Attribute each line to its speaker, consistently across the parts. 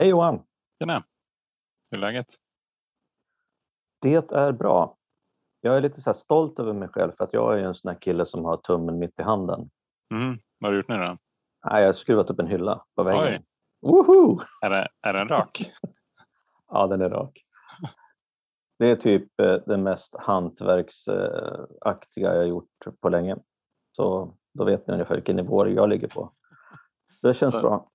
Speaker 1: Hej Johan!
Speaker 2: Tjena! Hur är läget?
Speaker 1: Det är bra. Jag är lite så stolt över mig själv för att jag är en sån här kille som har tummen mitt i handen.
Speaker 2: Mm. Vad har du gjort nu då?
Speaker 1: Nej, jag har skruvat upp en hylla på väggen.
Speaker 2: Oj.
Speaker 1: Woho!
Speaker 2: Är, det, är den rak?
Speaker 1: Ja, den är rak. Det är typ eh, det mest hantverksaktiga jag gjort på länge. Så då vet ni ungefär vilken nivå jag ligger på. Så det känns
Speaker 2: Så-
Speaker 1: bra.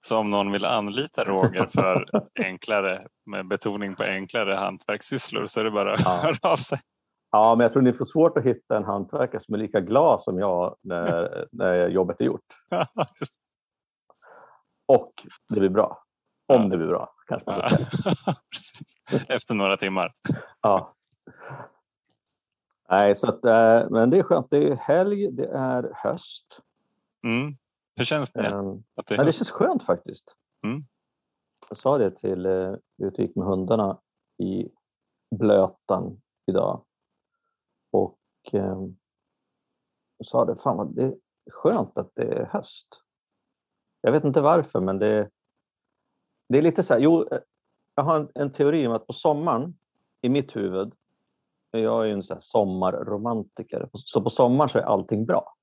Speaker 2: Så om någon vill anlita Roger för enklare, med betoning på enklare hantverkssysslor så är det bara att
Speaker 1: Ja.
Speaker 2: höra av sig.
Speaker 1: Ja, men jag tror ni får svårt att hitta en hantverkare som är lika glad som jag när, när jobbet är gjort. Och det blir bra. Om
Speaker 2: Ja.
Speaker 1: det blir bra, kanske man ska säga.
Speaker 2: Precis. Efter några timmar.
Speaker 1: Ja. Nej, så att, eh, men det är skönt. Det är helg, det är höst.
Speaker 2: Mm. Hur känns det?
Speaker 1: Ehm,
Speaker 2: Att det är
Speaker 1: Men det känns skönt faktiskt.
Speaker 2: Mm.
Speaker 1: Jag sa det till ute och gick med hundarna i blötan idag. Och eh, jag sa det, fan vad det är skönt att det är höst. Jag vet inte varför men det, det är lite så här, jo, eh, jag har en, en teori om att på sommaren i mitt huvud, jag är ju en så sommarromantiker, så på sommaren så är allting bra.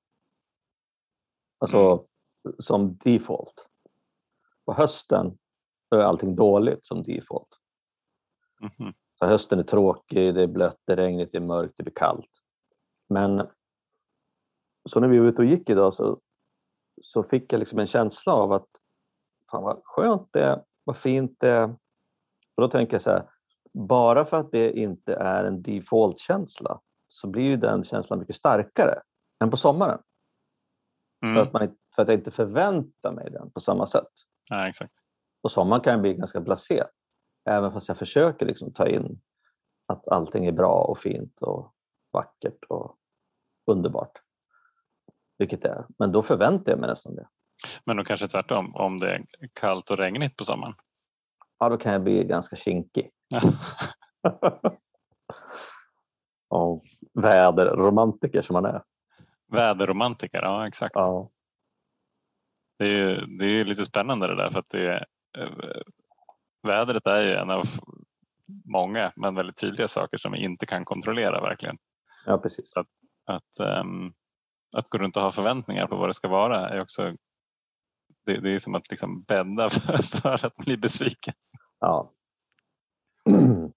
Speaker 1: Alltså som default. På hösten är allting dåligt som default.
Speaker 2: Mhm.
Speaker 1: Så hösten är tråkig, det är blött, det är regnigt, det är mörkt, det blir kallt. Men så när vi var ute och gick idag så, så fick jag liksom en känsla av att fan vad skönt det är, vad fint det är. Och då tänker jag så här, bara för att det inte är en default-känsla så blir ju den känslan mycket starkare än på sommaren. För,
Speaker 2: Mm.
Speaker 1: att man, för att jag inte förväntar mig den på samma sätt.
Speaker 2: Ja, exakt.
Speaker 1: På sommaren kan jag bli ganska blasé. Även fast jag försöker liksom ta in att allting är bra och fint och vackert och underbart. Vilket det är. Men då förväntar jag mig nästan det.
Speaker 2: Men då kanske tvärtom, om det är kallt och regnigt på sommaren.
Speaker 1: Ja, då kan jag bli ganska kinkig. och väderromantiker som man är.
Speaker 2: Väderromantiker, ja exakt.
Speaker 1: Ja.
Speaker 2: Det är ju det är lite spännande det där för att det är, eh, vädret är ju en av många men väldigt tydliga saker som vi inte kan kontrollera verkligen.
Speaker 1: ja, precis.
Speaker 2: Att, ehm, att gå runt och ha förväntningar på vad det ska vara är också det, det är som att liksom bädda för, för att bli besviken.
Speaker 1: Ja.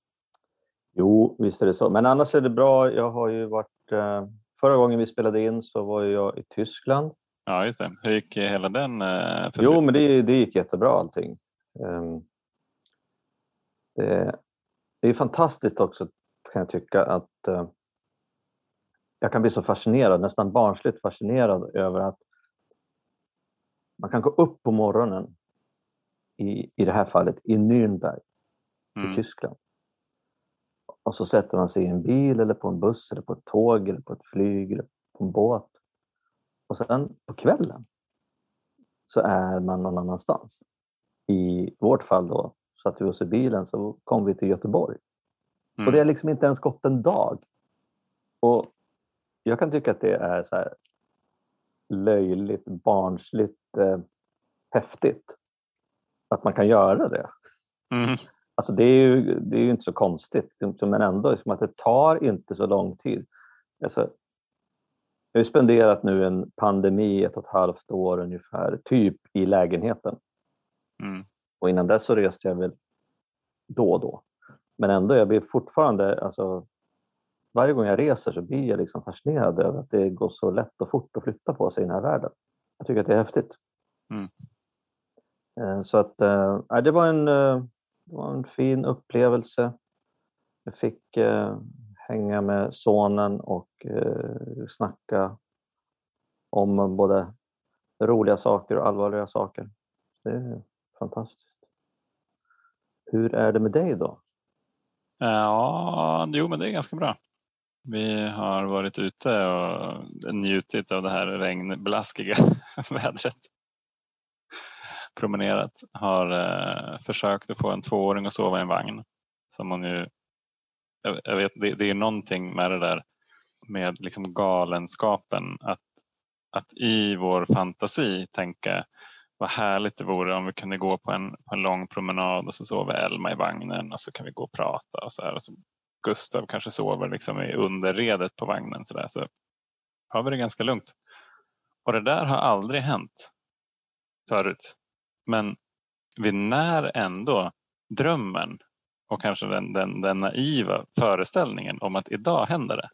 Speaker 1: jo, visst är det så. Men annars är det bra. Jag har ju varit... Eh, förra gången vi spelade in så var jag i Tyskland.
Speaker 2: Ja just det. Hur gick hela den? eh,
Speaker 1: Jo, men det, det gick jättebra allting. Ehm, det, det är fantastiskt också kan jag tycka att eh, jag kan bli så fascinerad, nästan barnsligt fascinerad över att man kan gå upp på morgonen i, i det här fallet i Nürnberg i
Speaker 2: Mm.
Speaker 1: Tyskland. Och så sätter man sig i en bil eller på en buss eller på ett tåg eller på ett flyg eller på en båt. Och sen på kvällen så är man någon annanstans. I vårt fall då satte vi oss i bilen så kom vi till Göteborg.
Speaker 2: Mm.
Speaker 1: Och det är liksom inte ens gått en dag. Och jag kan tycka att det är så här löjligt, barnsligt, eh, häftigt. Att man kan göra det.
Speaker 2: Mm.
Speaker 1: Alltså det är ju, det är ju inte så konstigt, men ändå liksom att det tar inte så lång tid. Alltså, jag har spenderat nu en pandemi, ett och ett halvt år ungefär, typ i lägenheten.
Speaker 2: Mm.
Speaker 1: Och innan dess så reste jag väl då och då. Men ändå, jag blir fortfarande, alltså, varje gång jag reser så blir jag liksom fascinerad över att det går så lätt och fort att flytta på sig i den här världen. Jag tycker att det är häftigt.
Speaker 2: Mm.
Speaker 1: Eh, Så att, nej, det var en, eh, det var en fin upplevelse. Jag fick eh, hänga med sonen och eh, snacka om både roliga saker och allvarliga saker. Det är fantastiskt. Hur är det med dig då?
Speaker 2: Eh, ja, jo men det är ganska bra. Vi har varit ute och njutit av det här regnblaskiga vädret. Promenerat, har eh, försökt att få en tvååring att sova i en vagn. Som hon ju, jag, jag vet, det, det är någonting med det där med liksom galenskapen att, att i vår fantasi tänka vad härligt det vore om vi kunde gå på en, på en lång promenad och så sover Elma i vagnen och så kan vi gå och prata och så här. Och så Gustav kanske sover liksom i underredet på vagnen så där. Så har vi det ganska lugnt. Och det där har aldrig hänt förut. Men vi när ändå drömmen och kanske den, den, den naiva föreställningen om att idag händer det.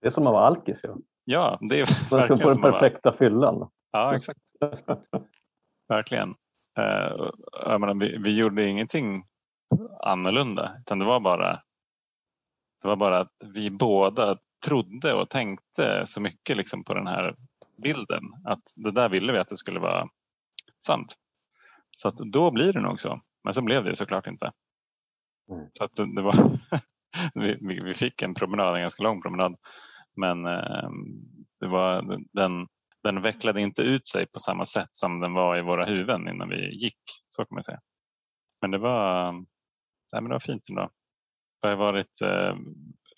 Speaker 1: Det är som att vara alkis. Ja,
Speaker 2: ja det är
Speaker 1: Man ska få den perfekta fyllan.
Speaker 2: Ja, exakt. verkligen. Uh, jag menar, vi, vi gjorde ingenting annorlunda utan det var bara det var bara att vi båda trodde och tänkte så mycket liksom på den här bilden att det där ville vi att det skulle vara sant. Så att då blir det nog så. Men så blev det såklart inte. Mm. Så att det var vi, vi fick en promenad, en ganska lång promenad. Men eh, det var, den, den vecklade inte ut sig på samma sätt som den var i våra huvuden innan vi gick. Så kan man säga. Men det var, nej, men det var fint ändå. Det har varit eh,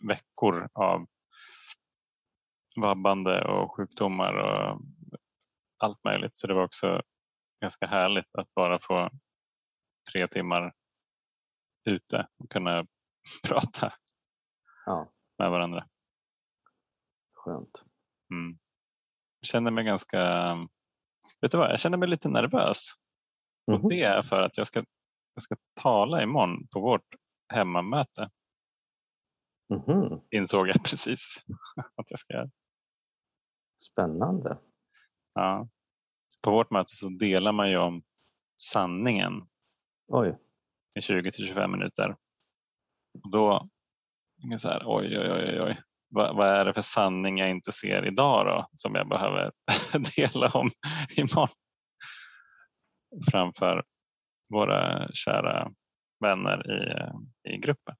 Speaker 2: veckor av vabbande och sjukdomar och allt möjligt. Så det var också ganska härligt att bara få tre timmar ute och kunna prata ja. med varandra.
Speaker 1: Skönt.
Speaker 2: Mm. Jag känner mig ganska, vet du vad, jag känner mig lite nervös. Mm -hmm. Och mhm. det är för att jag ska, jag ska tala imorgon på vårt hemmamöte. Mm -hmm. Insåg jag precis att jag ska göra.
Speaker 1: Spännande.
Speaker 2: Ja. På vårt möte så delar man ju om sanningen
Speaker 1: Oj.
Speaker 2: i 20 till 25 minuter. Och då är så här, oj, oj, oj, oj. Vad, vad, är det för sanning jag inte ser idag då som jag behöver dela om imorgon? Framför våra kära vänner i, i gruppen.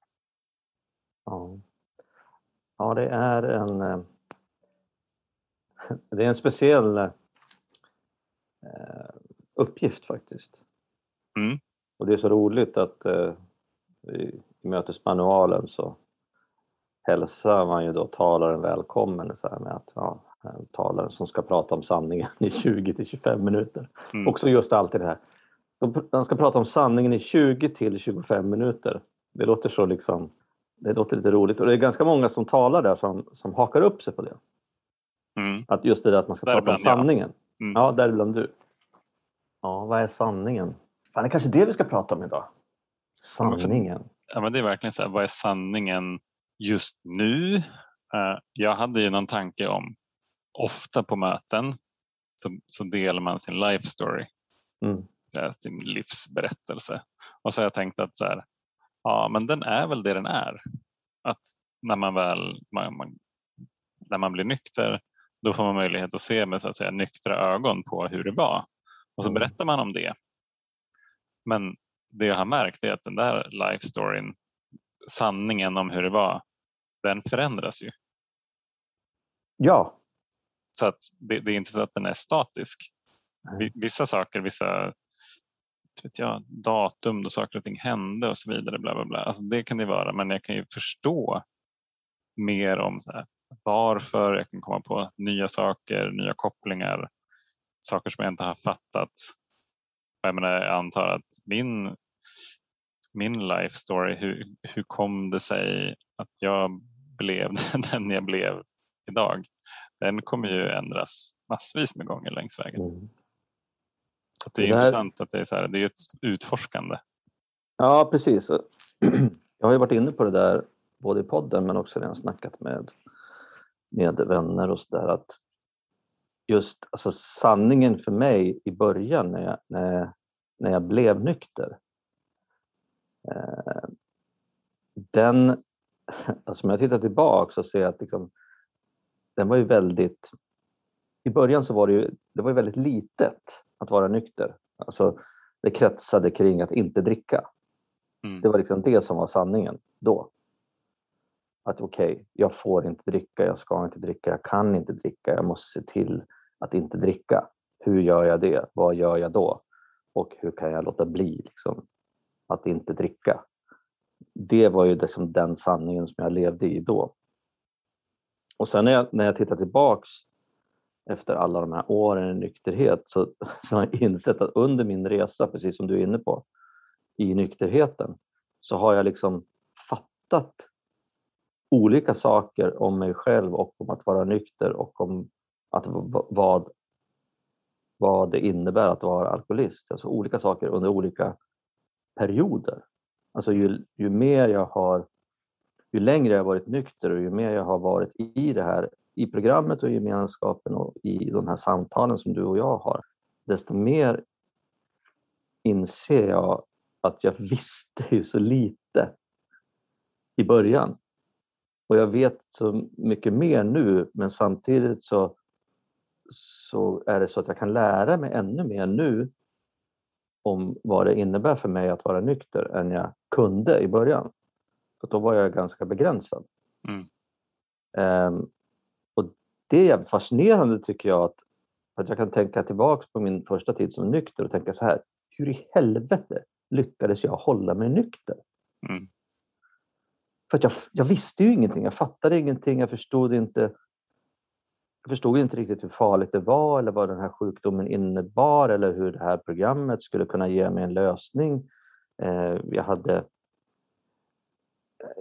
Speaker 1: Ja. ja, det är en eh, det är en speciell eh, uppgift faktiskt.
Speaker 2: Mm.
Speaker 1: Och det är så roligt att eh, i mötesmanualen så hälsar man ju då talaren välkommen så här med att ja, talaren som ska prata om sanningen i 20 till 25 minuter. Mm. Också just alltid det här. De ska prata om sanningen i 20 till 25 minuter. Det låter så liksom, det låter lite roligt och det är ganska många som talar där som, som hakar upp sig på det.
Speaker 2: Mm.
Speaker 1: Att just det där att man ska där prata om sanningen. Ja, mm. ja däribland du. Ja, vad är sanningen? Fan, det är kanske det vi ska prata om idag. Sanningen.
Speaker 2: Ja, men det är verkligen så här, vad är sanningen just nu? Uh, jag hade ju någon tanke om, ofta på möten så, så delar man sin life story.
Speaker 1: Mm.
Speaker 2: Sin livsberättelse. Och så har jag tänkt att så här, ja, men den är väl det den är. Att när man väl man, man, när man blir nykter då får man möjlighet att se med så att säga, nyktra ögon på hur det var. Och så mm. berättar man om det. Men det jag har märkt är att den där life storyn, sanningen om hur det var, den förändras ju.
Speaker 1: Ja.
Speaker 2: Så att det, det är inte så att den är statisk. Vissa saker, vissa vet jag, datum då saker och ting hände och så vidare. Bla, bla, bla. Alltså det kan det vara, men jag kan ju förstå mer om så här, varför, jag kan komma på nya saker, nya kopplingar, saker som jag inte har fattat. Jag, menar, jag antar att min, min life story, hur, hur kom det sig att jag blev den jag blev idag? Den kommer ju ändras massvis med gånger längs vägen. Mm. Så det är det här... intressant att det är, så här, det är ett utforskande.
Speaker 1: Ja, precis. Jag har ju varit inne på det där både i podden men också redan snackat med med vänner och sådär att just alltså sanningen för mig i början när jag, när jag, när jag blev nykter eh, den, alltså om jag tittar tillbaka så ser jag att liksom, den var ju väldigt i början så var det ju, det var ju väldigt litet att vara nykter. Alltså, det kretsade kring att inte dricka. Mm. Det var liksom det som var sanningen då att okej, okay, jag får inte dricka, jag ska inte dricka, jag kan inte dricka, jag måste se till att inte dricka. Hur gör jag det? Vad gör jag då? Och hur kan jag låta bli liksom, att inte dricka? Det var ju liksom den sanningen som jag levde i då. Och sen när jag, när jag tittar tillbaks efter alla de här åren i nykterhet så, så har jag insett att under min resa, precis som du är inne på, i nykterheten så har jag liksom fattat olika saker om mig själv och om att vara nykter och om att, vad, vad det innebär att vara alkoholist. Alltså olika saker under olika perioder. Alltså ju, ju mer jag har, ju längre jag varit nykter och ju mer jag har varit i det här, i programmet och i gemenskapen och i de här samtalen som du och jag har, desto mer inser jag att jag visste ju så lite i början. Och jag vet så mycket mer nu men samtidigt så, så är det så att jag kan lära mig ännu mer nu om vad det innebär för mig att vara nykter än jag kunde i början. För då var jag ganska begränsad. Mm. Um, och det är jävligt fascinerande tycker jag att, att jag kan tänka tillbaks på min första tid som nykter och tänka så här, hur i helvete lyckades jag hålla mig nykter? Mm. För att jag, jag visste ju ingenting, jag fattade ingenting, jag förstod inte jag förstod inte riktigt hur farligt det var eller vad den här sjukdomen innebar eller hur det här programmet skulle kunna ge mig en lösning. Eh, jag hade,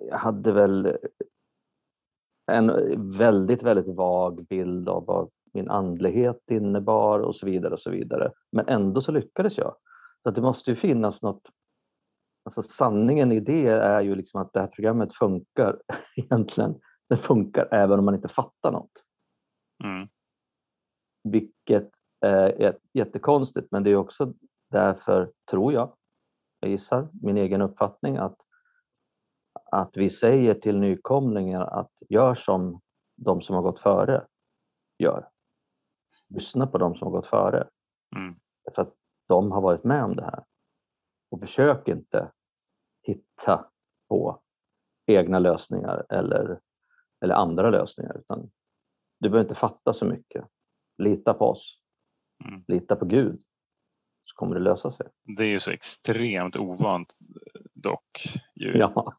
Speaker 1: jag hade väl en väldigt, väldigt vag bild av vad min andlighet innebar och så vidare och så vidare. Men ändå så lyckades jag. Så det måste ju finnas något Alltså sanningen i det är ju liksom att det här programmet funkar egentligen. Det funkar även om man inte fattar något. Mm. Vilket är jättekonstigt men det är också därför, tror jag, jag gissar, min egen uppfattning att, att vi säger till nykomlingar att gör som de som har gått före gör. Lyssna på de som har gått före. Mm. För att de har varit med om det här. Och försök inte hitta på egna lösningar eller, eller andra lösningar. Utan du behöver inte fatta så mycket. Lita på oss. Mm. Lita på Gud. Så kommer det lösa sig.
Speaker 2: Det är ju så extremt ovant dock. Ju. Ja.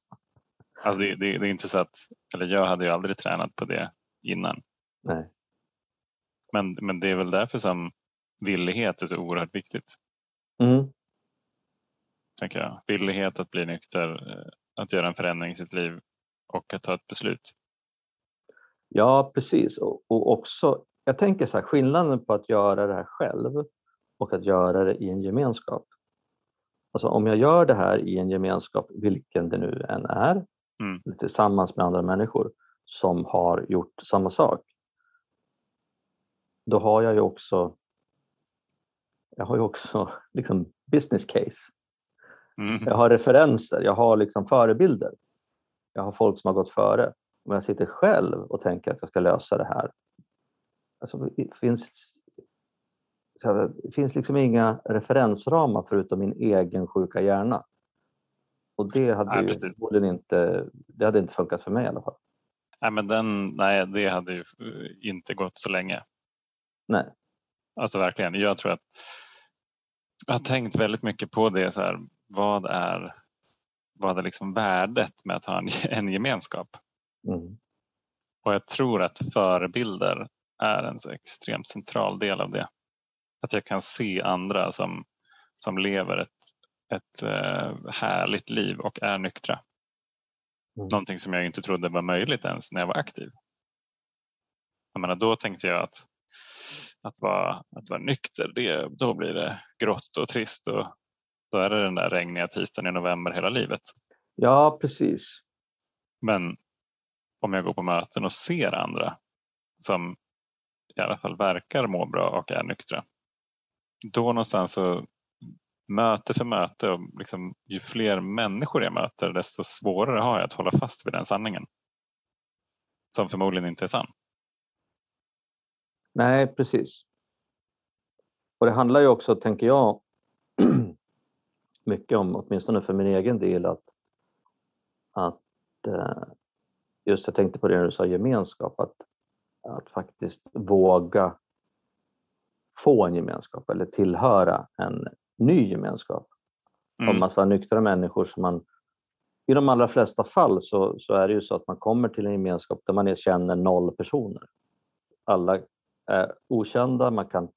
Speaker 2: Alltså det, det, det, är inte så att, eller jag hade ju aldrig tränat på det innan.
Speaker 1: Nej.
Speaker 2: Men, men det är väl därför som villighet är så oerhört viktigt.
Speaker 1: Mm
Speaker 2: tänker jag. Villighet att bli nykter, eh, att göra en förändring i sitt liv och att ta ett beslut.
Speaker 1: Ja, precis. Och, och också, jag tänker så här, skillnaden på att göra det här själv och att göra det i en gemenskap. Alltså om jag gör det här i en gemenskap, vilken det nu än är, mm. tillsammans med andra människor som har gjort samma sak, då har jag ju också jag har ju också liksom business case. Mm. Jag har referenser, jag har liksom förebilder. Jag har folk som har gått före. Om jag sitter själv och tänker att jag ska lösa det här. Alltså, det, finns, det finns liksom inga referensramar förutom min egen sjuka hjärna. Och det hade nej, ju inte, det hade inte funkat för mig i alla fall.
Speaker 2: Nej, men den, nej, det hade ju inte gått så länge.
Speaker 1: Nej.
Speaker 2: Alltså verkligen. Jag tror att jag har tänkt väldigt mycket på det. Så här, vad är, vad är liksom värdet med att ha en, en gemenskap?
Speaker 1: Mm.
Speaker 2: Och jag tror att förebilder är en så extremt central del av det. Att jag kan se andra som, som lever ett, ett uh, härligt liv och är nyktra. Mm. Någonting som jag inte trodde var möjligt ens när jag var aktiv. Jag menar, då tänkte jag att, att, vara, att vara nykter, det, då blir det grått och trist och då är det den där regniga tisdagen i november hela livet.
Speaker 1: Ja, precis.
Speaker 2: Men om jag går på möten och ser andra som i alla fall verkar må bra och är nyktra. Då någonstans så möte för möte och liksom, ju fler människor jag möter desto svårare har jag att hålla fast vid den sanningen. Som förmodligen inte är sann.
Speaker 1: Nej, precis. Och det handlar ju också, tänker jag, mycket om, åtminstone för min egen del, att, att eh, just jag tänkte på det när du sa gemenskap, att, att faktiskt våga få en gemenskap eller tillhöra en ny gemenskap mm. av massa nyktra människor som man i de allra flesta fall så, så är det ju så att man kommer till en gemenskap där man känner noll personer. Alla är okända, man kan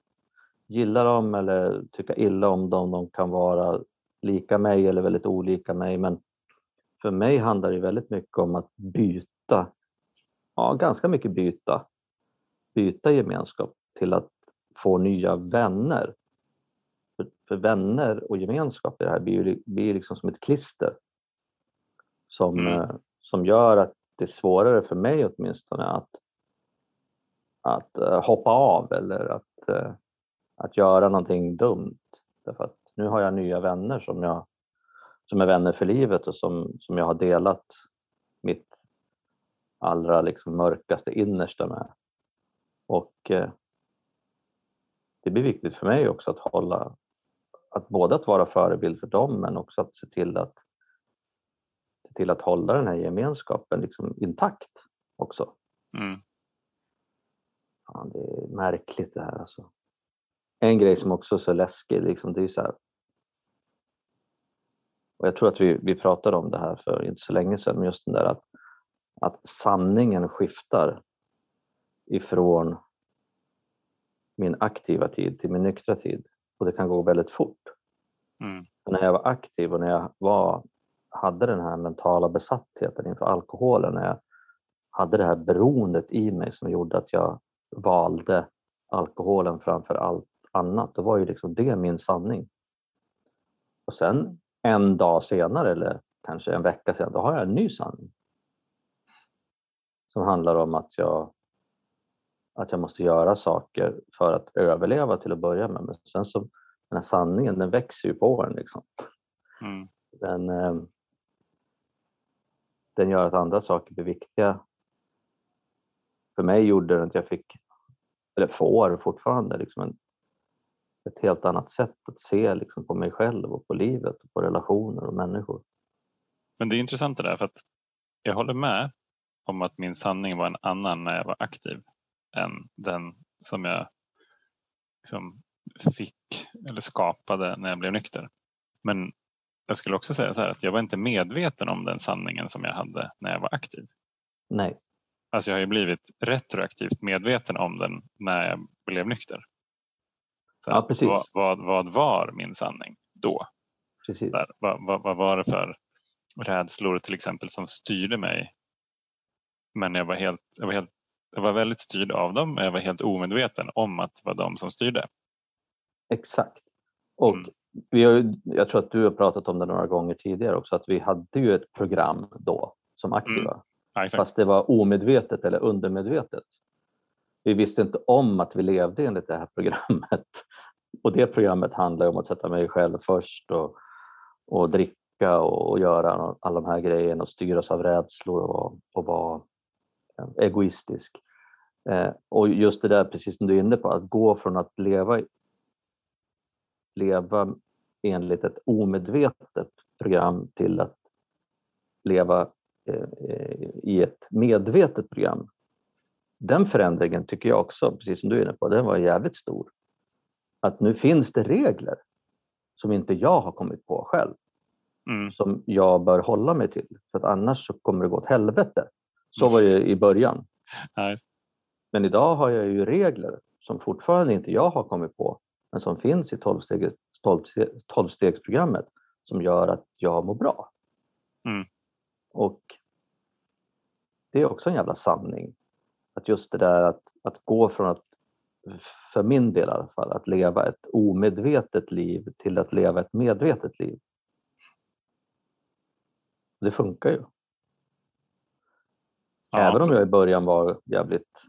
Speaker 1: gilla dem eller tycka illa om dem, de kan vara lika mig eller väldigt olika mig men för mig handlar det väldigt mycket om att byta, ja ganska mycket byta, byta gemenskap till att få nya vänner. För, för vänner och gemenskap i det här blir, blir liksom som ett klister som,
Speaker 2: Mm.
Speaker 1: eh, som gör att det är svårare för mig åtminstone att, att eh, hoppa av eller att, eh, att göra någonting dumt. Därför att nu har jag nya vänner som, jag, som är vänner för livet och som, som jag har delat mitt allra liksom mörkaste innersta med. Och eh, det blir viktigt för mig också att hålla, att både att vara förebild för dem men också att se till att, se till att hålla den här gemenskapen liksom intakt också.
Speaker 2: Mm.
Speaker 1: Fan, det är märkligt det här alltså. En grej som också är så läskig, liksom, det är så här. Och jag tror att vi, vi pratade om det här för inte så länge sedan, men just den där att, att sanningen skiftar ifrån min aktiva tid till min nyktra tid. Och det kan gå väldigt fort.
Speaker 2: Mm.
Speaker 1: När jag var aktiv och när jag var, hade den här mentala besattheten inför alkoholen, när jag hade det här beroendet i mig som gjorde att jag valde alkoholen framför allt annat, då var ju liksom det min sanning. Och sen en dag senare eller kanske en vecka senare, då har jag en ny sanning. Som handlar om att jag, att jag måste göra saker för att överleva till att börja med. Men sen så, den här sanningen den växer ju på en. Liksom.
Speaker 2: Mm.
Speaker 1: Den, eh, den gör att andra saker blir viktiga. För mig gjorde den att jag fick, eller får fortfarande, liksom en, ett helt annat sätt att se liksom, på mig själv och på livet och på relationer och människor.
Speaker 2: Men det är intressant det där för att jag håller med om att min sanning var en annan när jag var aktiv än den som jag liksom fick eller skapade när jag blev nykter. Men jag skulle också säga så här att jag var inte medveten om den sanningen som jag hade när jag var aktiv.
Speaker 1: Nej,
Speaker 2: Alltså jag har ju blivit retroaktivt medveten om den när jag blev nykter.
Speaker 1: Ja, precis.
Speaker 2: Vad, vad, vad var min sanning då?
Speaker 1: precis.
Speaker 2: Där, vad, vad, vad var det för rädslor till exempel som styrde mig? Men jag var, helt, jag, var helt, jag var väldigt styrd av dem men jag var helt omedveten om att det var de som styrde.
Speaker 1: Exakt. Och
Speaker 2: Mm.
Speaker 1: vi har, jag tror att du har pratat om det några gånger tidigare också, att vi hade ju ett program då som aktiva.
Speaker 2: Ja, exakt.
Speaker 1: fast det var omedvetet eller undermedvetet. Vi visste inte om att vi levde enligt det här programmet. Och det programmet handlar om att sätta mig själv först och, och dricka och, och göra alla de här grejerna och styras av rädslor och, och vara egoistisk. Eh, och just det där, precis som du är inne på, att gå från att leva, leva enligt ett omedvetet program till att leva eh, i ett medvetet program. Den förändringen tycker jag också, precis som du är inne på, den var jävligt stor. Att nu finns det regler som inte jag har kommit på själv,
Speaker 2: Mm.
Speaker 1: som jag bör hålla mig till. För att annars så kommer det gå åt helvete. Så var det i början. Men idag har jag ju regler som fortfarande inte jag har kommit på, men som finns i 12-stegs- 12 12-stegsprogrammet som gör att jag mår bra.
Speaker 2: Mm.
Speaker 1: Och det är också en jävla sanning. Att just det där att, att gå från att, för min del i alla fall, att leva ett omedvetet liv till att leva ett medvetet liv. Det funkar ju.
Speaker 2: ja.
Speaker 1: Även om jag i början var jävligt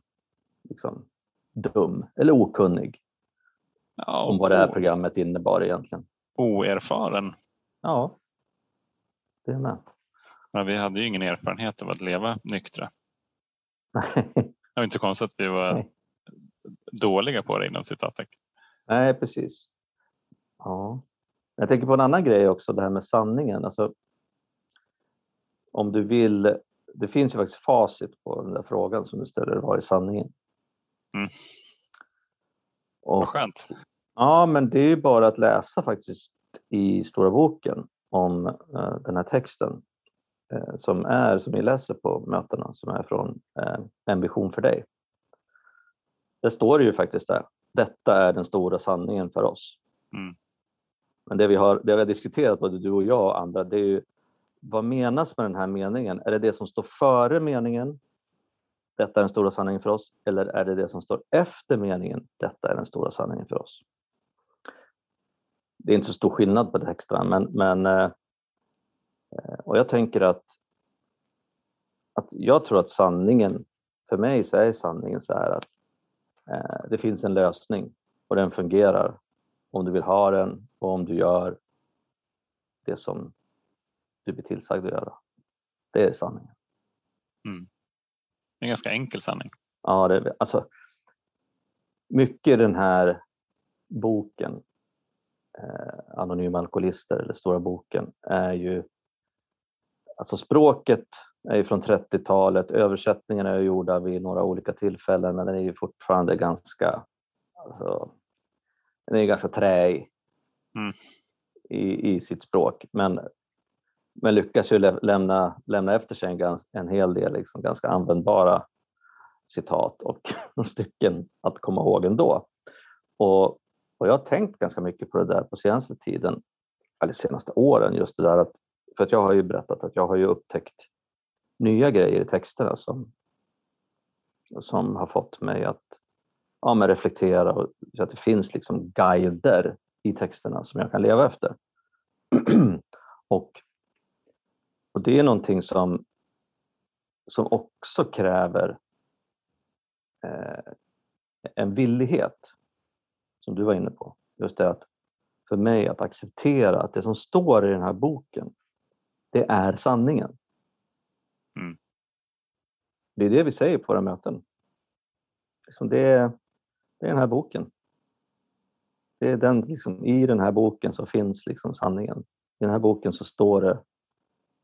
Speaker 1: liksom, dum eller okunnig
Speaker 2: ja,
Speaker 1: om vad det här programmet innebar egentligen.
Speaker 2: Oerfaren.
Speaker 1: Ja, det är med.
Speaker 2: Men vi hade ju ingen erfarenhet av att leva nyktra. Det var inte så konstigt att vi var
Speaker 1: Nej.
Speaker 2: Dåliga på det inom citattecken.
Speaker 1: Nej, precis. Ja. Jag tänker på en annan grej också, det här med sanningen. Alltså, om du vill, det finns ju faktiskt facit på den där frågan som du ställer, vad är sanningen?
Speaker 2: Mm.
Speaker 1: Och,
Speaker 2: Vad skönt.
Speaker 1: ja, men det är ju bara att läsa faktiskt i Stora boken om eh, den här texten eh, som är, som ni läser på mötena, som är från eh, En vision för dig. Det står det ju faktiskt där. Detta är den stora sanningen för oss.
Speaker 2: Mm.
Speaker 1: Men det vi, har, det vi har diskuterat, både du och jag och andra, det är ju vad menas med den här meningen? Är det det som står före meningen? Detta är den stora sanningen för oss. Eller är det det som står efter meningen? Detta är den stora sanningen för oss. Det är inte så stor skillnad på texterna, men, men eh, och jag tänker att, att jag tror att sanningen, för mig så är sanningen så här att eh, det finns en lösning och den fungerar om du vill ha den och om du gör det som du blir tillsagd att göra. Det är sanningen.
Speaker 2: Mm. En ganska enkel sanning.
Speaker 1: Ja, det, alltså, mycket i den här boken, eh, Anonyma alkoholister, eller Stora boken, är ju... Alltså språket är från 30-talet, översättningarna är gjorda vid några olika tillfällen, men den är ju fortfarande ganska... Alltså, den är ganska träig
Speaker 2: mm.
Speaker 1: i, i sitt språk, men men lyckas ju lämna, lämna efter sig en, en hel del liksom ganska användbara citat och stycken att komma ihåg ändå. Och, och jag har tänkt ganska mycket på det där på senaste tiden, eller senaste åren, just det där att, för att jag har ju berättat att jag har ju upptäckt nya grejer i texterna som, som har fått mig att ja, men reflektera och så att det finns liksom guider i texterna som jag kan leva efter. och och det är någonting som, som också kräver eh, en villighet, som du var inne på. Just det att för mig att acceptera att det som står i den här boken, det är sanningen.
Speaker 2: Mm.
Speaker 1: Det är det vi säger på våra möten. Liksom det, är, det är den här boken. Det är den, liksom, I den här boken så finns liksom sanningen. I den här boken så står det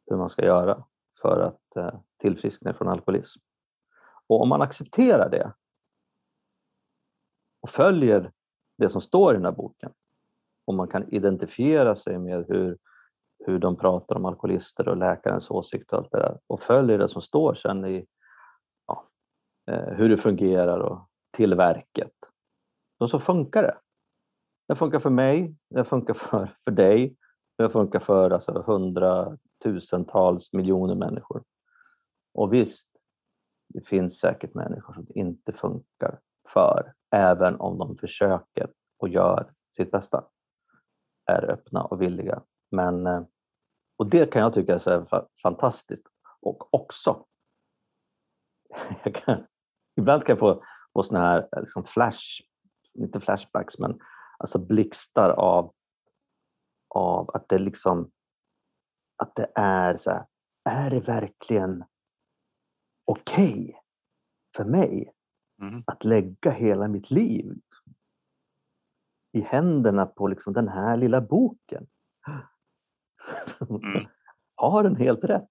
Speaker 1: hur man ska göra för att eh, tillfriskna från alkoholism. Och om man accepterar det och följer det som står i den här boken, och man kan identifiera sig med hur, hur de pratar om alkoholister och läkarens åsikt och allt det där, och följer det som står sen i ja, eh, hur det fungerar och till verket, Och så funkar det. Det funkar för mig, det funkar för, för dig, det funkar för alltså, hundratusentals miljoner människor. Och visst, det finns säkert människor som det inte funkar för, även om de försöker och gör sitt bästa. Är öppna och villiga. Men, eh, och det kan jag tycka är så fantastiskt. Och också, kan, ibland kan jag få, få såna här liksom flash, inte flashbacks, men alltså blixtar av, av att det liksom att det är så här, är det verkligen okej okay för mig mm. att lägga hela mitt liv i händerna på liksom den här lilla boken? Mm. har den helt rätt?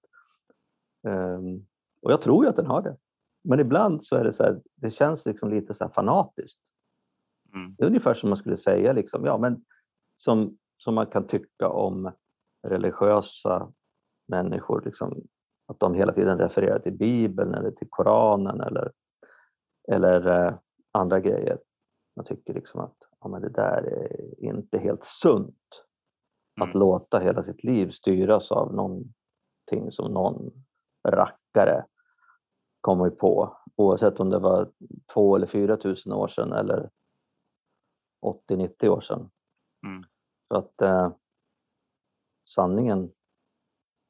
Speaker 1: Um, och jag tror ju att den har det. Men ibland så är det så här, det känns liksom lite så fanatiskt. Mm. Det är ungefär som man skulle säga, liksom, ja, men som, som man kan tycka om religiösa människor, liksom, att de hela tiden refererar till Bibeln eller till Koranen eller, eller eh, andra grejer. Man tycker liksom att ja, men det där är inte helt sunt. Mm. Att låta hela sitt liv styras av någonting som någon rackare kommer på. Oavsett om det var två eller fyra tusen år sedan eller 80-90 år sedan.
Speaker 2: Mm.
Speaker 1: Så att eh, sanningen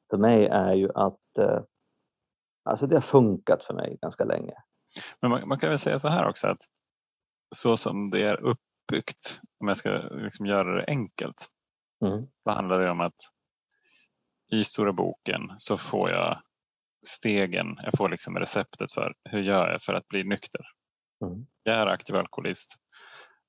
Speaker 1: för mig är ju att eh, alltså det har funkat för mig ganska länge.
Speaker 2: Men man, man, kan väl säga så här också att så som det är uppbyggt, om jag ska liksom göra det enkelt,
Speaker 1: mm.
Speaker 2: så handlar det om att i stora boken så får jag stegen, jag får liksom receptet för hur gör jag för att bli nykter.
Speaker 1: Mm.
Speaker 2: Jag är aktiv alkoholist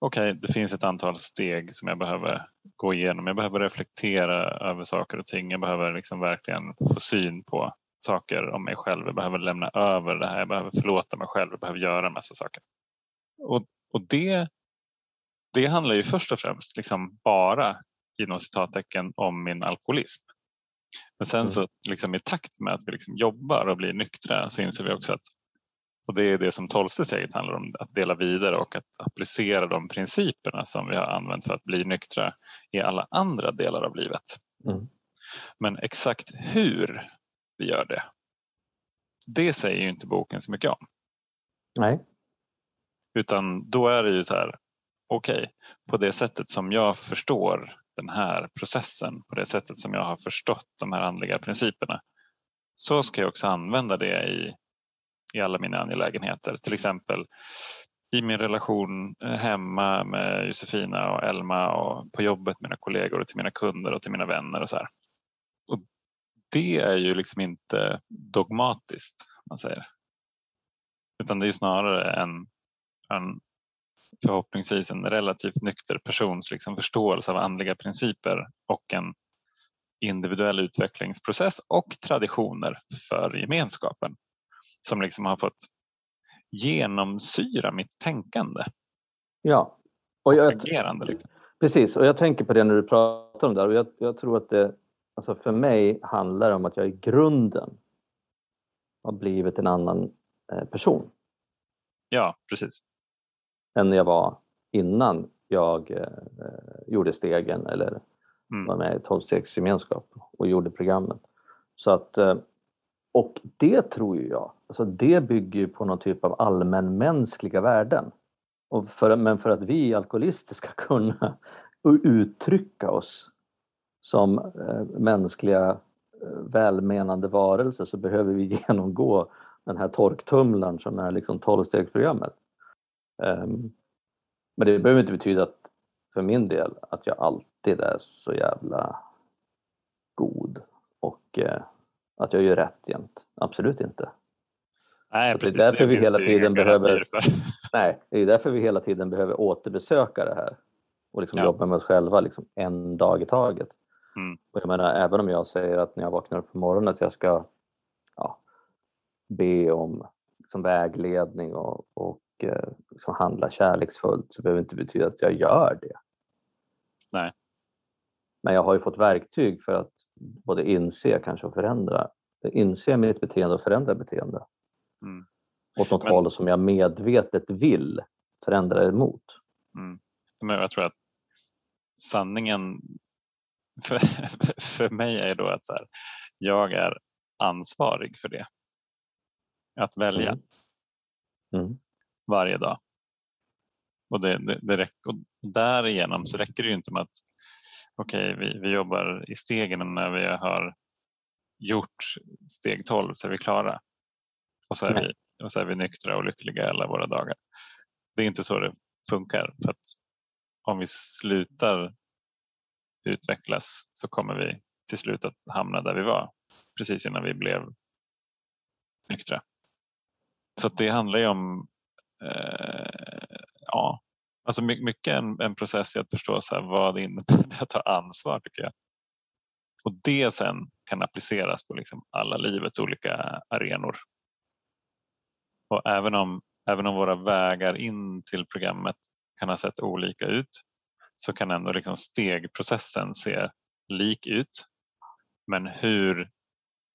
Speaker 2: okej, okay, det finns ett antal steg som jag behöver gå igenom. Jag behöver reflektera över saker och ting. Jag behöver liksom verkligen få syn på saker om mig själv. Jag behöver lämna över det här. Jag behöver förlåta mig själv. Jag behöver göra en massa saker. Och, och det, det handlar ju först och främst liksom bara inom citattecken om min alkoholism. Men sen mm. så liksom i takt med att vi liksom jobbar och blir nyktra så inser vi också att Och det är det som tolfte steget handlar om, att dela vidare och att applicera de principerna som vi har använt för att bli nyktra i alla andra delar av livet.
Speaker 1: Mm.
Speaker 2: Men exakt hur vi gör det, det säger ju inte boken så mycket om.
Speaker 1: Nej.
Speaker 2: Utan då är det ju så här, okej, okay, på det sättet som jag förstår den här processen, på det sättet som jag har förstått de här andliga principerna, så ska jag också använda det i, i alla mina angelägenheter. Till exempel i min relation eh, hemma med Josefina och Elma och på jobbet med mina kollegor och till mina kunder och till mina vänner och så här. Och det är ju liksom inte dogmatiskt, man säger. Utan det är snarare en, en förhoppningsvis en relativt nykter persons liksom förståelse av andliga principer och en individuell utvecklingsprocess och traditioner för gemenskapen som liksom har fått genomsyra mitt tänkande.
Speaker 1: Ja.
Speaker 2: Och jag, agerande. Liksom.
Speaker 1: Precis, och jag tänker på det när du pratar om det och jag, jag tror att det, alltså för mig handlar det om att jag i grunden har blivit en annan eh, person.
Speaker 2: Ja, precis.
Speaker 1: Än jag var innan jag eh, gjorde stegen eller mm. var med i 12-stegsgemenskap och gjorde programmet. Så att, eh, och det tror ju jag, alltså det bygger ju på någon typ av allmänmänskliga värden. Och för, men för att vi alkoholister ska kunna uttrycka oss som eh, mänskliga välmenande varelser så behöver vi genomgå den här torktumlaren som är liksom 12-stegsprogrammet. Um, men det behöver inte betyda att för min del att jag alltid är så jävla god och eh, att jag gör rätt jämt. Absolut inte.
Speaker 2: Nej,
Speaker 1: precis, det är därför vi hela tiden behöver Nej, det är därför vi hela tiden behöver återbesöka det här och liksom ja. jobba med oss själva liksom en dag i taget.
Speaker 2: Mm.
Speaker 1: Och jag menar, även om jag säger att när jag vaknar upp på morgonen att jag ska ja, be om liksom vägledning och, och eh, liksom handla kärleksfullt så behöver det inte betyda att jag gör det.
Speaker 2: Nej.
Speaker 1: Men jag har ju fått verktyg för att både inse kanske och förändra. Inse mitt beteende och förändra beteende.
Speaker 2: Mm.
Speaker 1: Åt något Men... håll som jag medvetet vill förändra emot.
Speaker 2: Mm. Men jag tror att sanningen för, för mig är då att så här, jag är ansvarig för det. Att välja
Speaker 1: mm. Mm.
Speaker 2: Varje dag. Och, det, det, det räcker, och därigenom så räcker det ju inte med att okej, okay, vi, vi jobbar i stegen när vi har gjort steg 12 så är vi klara. Och så är, vi, och så är vi nyktra och lyckliga alla våra dagar. Det är inte så det funkar. För att om vi slutar utvecklas så kommer vi till slut att hamna där vi var precis innan vi blev nyktra. Så det handlar ju om eh, ja, alltså mycket en, en process i att förstå så här, vad det innebär att ta ansvar tycker jag. Och det sen kan appliceras på liksom alla livets olika arenor. Och även om, även om våra vägar in till programmet kan ha sett olika ut så kan ändå liksom stegprocessen se lik ut. Men hur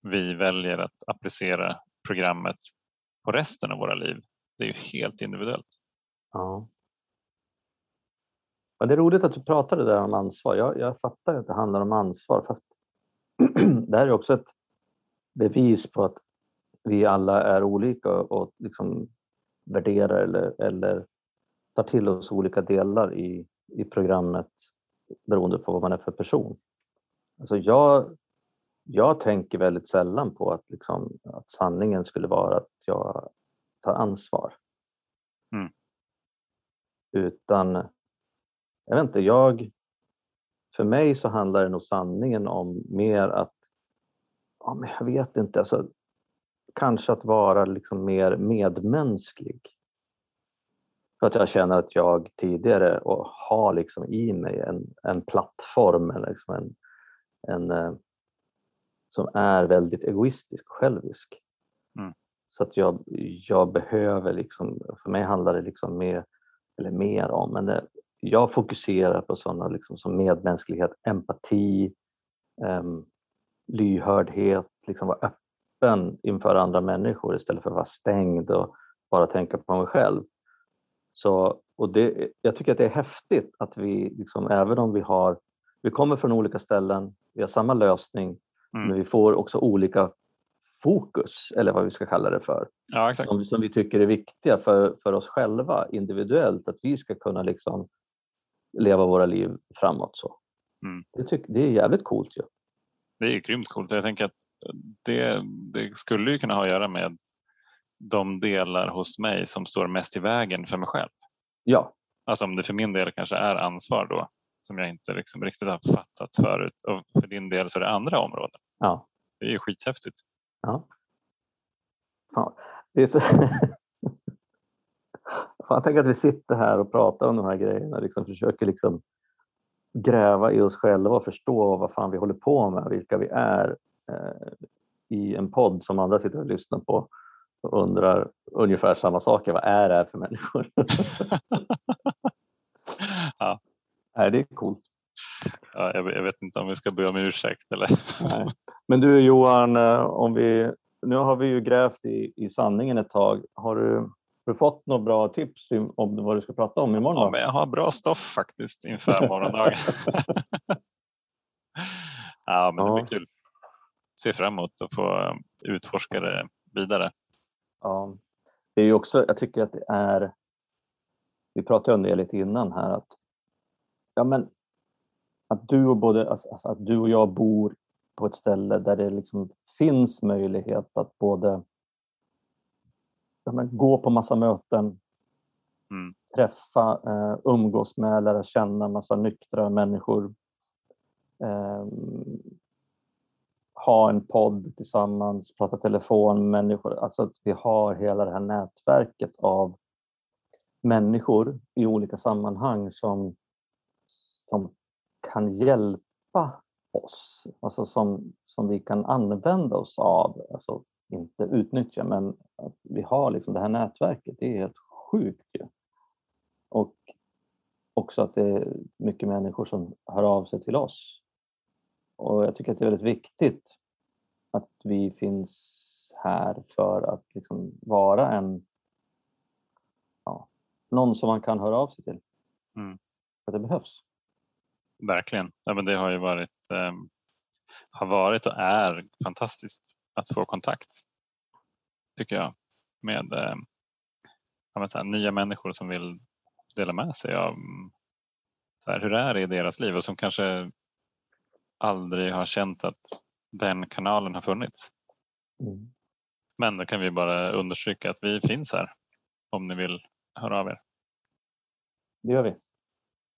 Speaker 2: vi väljer att applicera programmet på resten av våra liv, det är ju helt individuellt.
Speaker 1: Ja. ja det är roligt att du pratade där om ansvar. Jag, jag fattar att det handlar om ansvar fast det här är också ett bevis på att vi alla är olika och liksom värderar eller, eller tar till oss olika delar i, i programmet beroende på vad man är för person. Alltså jag, jag tänker väldigt sällan på att, liksom, att sanningen skulle vara att jag tar ansvar.
Speaker 2: Mm.
Speaker 1: Utan, jag vet inte, jag, för mig så handlar det nog sanningen om mer att, ja, men jag vet inte, alltså, kanske att vara liksom mer medmänsklig. För att jag känner att jag tidigare och har liksom i mig en, en plattform, liksom en, en, eh, som är väldigt egoistisk och självisk.
Speaker 2: Mm.
Speaker 1: Så att jag, jag behöver, liksom, för mig handlar det liksom mer, eller mer om, men det, jag fokuserar på sådana liksom som medmänsklighet, empati, um, lyhördhet, liksom vara öppen inför andra människor istället för att vara stängd och bara tänka på mig själv. Så, och det, jag tycker att det är häftigt att vi, liksom, även om vi har, vi kommer från olika ställen, vi har samma lösning, mm. men vi får också olika fokus, eller vad vi ska kalla det för,
Speaker 2: ja,
Speaker 1: som, som, vi tycker är viktiga för, för oss själva individuellt, att vi ska kunna liksom leva våra liv framåt. Så. Mm. Det, tyck, det är jävligt coolt ju.
Speaker 2: Det är grymt coolt. Jag tänker att det, det skulle ju kunna ha att göra med de delar hos mig som står mest i vägen för mig själv.
Speaker 1: Ja.
Speaker 2: Alltså om det för min del kanske är ansvar då som jag inte liksom riktigt har fattat förut och för din del så är det andra områden.
Speaker 1: Ja.
Speaker 2: Det är ju skithäftigt.
Speaker 1: Ja. Fan. Det är så... Fan, tänk att vi sitter här och pratar om de här grejerna liksom försöker liksom gräva i oss själva och förstå vad fan vi håller på med, vilka vi är eh, i en podd som andra sitter och lyssnar på och undrar ungefär samma saker. Vad är det här för människor?
Speaker 2: ja.
Speaker 1: Nej, det är coolt.
Speaker 2: Ja, jag, vet inte om vi ska be om ursäkt eller?
Speaker 1: Nej. Men du Johan, eh, om vi, nu har vi ju grävt i, i sanningen ett tag. Har du, har du fått några bra tips om vad du ska prata om imorgon?
Speaker 2: Ja, men jag har bra stoff faktiskt inför morgondagen. ja, men det blir kul. Se fram emot att få utforska det vidare.
Speaker 1: Ja, det är ju också, jag tycker att det är, vi pratade om det lite innan här, att, ja, men, att, du och både, alltså, alltså, att du och jag bor på ett ställe där det liksom finns möjlighet att både men, gå på massa möten, mm. träffa, eh, umgås med, lära känna massa nyktra människor. Eh, ha en podd tillsammans, prata telefon med människor. Alltså att vi har hela det här nätverket av människor i olika sammanhang som, som kan hjälpa oss, alltså som, som vi kan använda oss av. Alltså inte utnyttja, men att vi har liksom det här nätverket, det är helt sjukt ju. Och också att det är mycket människor som hör av sig till oss och jag tycker att det är väldigt viktigt att vi finns här för att liksom vara en ja, någon som man kan höra av sig till. Mm. Att det behövs.
Speaker 2: Verkligen. Ja, men det har ju varit, eh, har varit och är fantastiskt att få kontakt tycker jag med eh, här, nya människor som vill dela med sig av så här, hur det är i deras liv och som kanske aldrig har känt att den kanalen har funnits. Mm. Men då kan vi bara understryka att vi finns här om ni vill höra av er.
Speaker 1: Det gör vi.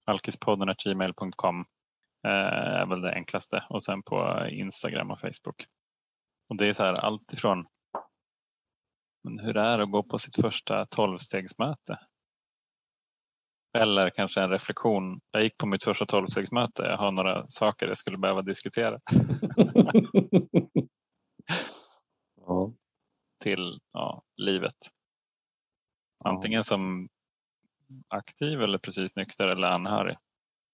Speaker 2: Alkispodden gmail.com eh, är väl det enklaste och sen på Instagram och Facebook. Och Det är så här allt ifrån men hur det är att gå på sitt första tolvstegsmöte eller kanske en reflektion. Jag gick på mitt första tolvstegsmöte. Jag har några saker jag skulle behöva diskutera.
Speaker 1: ja.
Speaker 2: Till ja, livet. Antingen som aktiv eller precis nykter eller anhörig.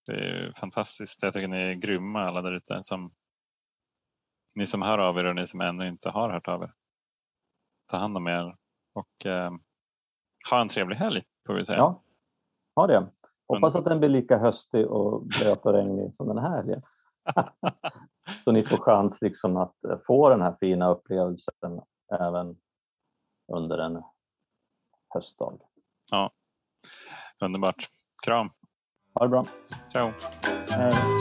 Speaker 2: Det är fantastiskt. Jag tycker ni är grymma alla där ute. Som, ni som hör av er och ni som ännu inte har hört av er. Ta hand om er och eh, ha en trevlig helg får vi säga.
Speaker 1: Ja, ha det. Hoppas att den blir lika höstig och blöt och regnig som den här helgen. Så ni får chans liksom att eh, få den här fina upplevelsen även under en höstdag.
Speaker 2: Ja, underbart. Kram!
Speaker 1: Ha det bra!
Speaker 2: Ciao!
Speaker 1: Hej.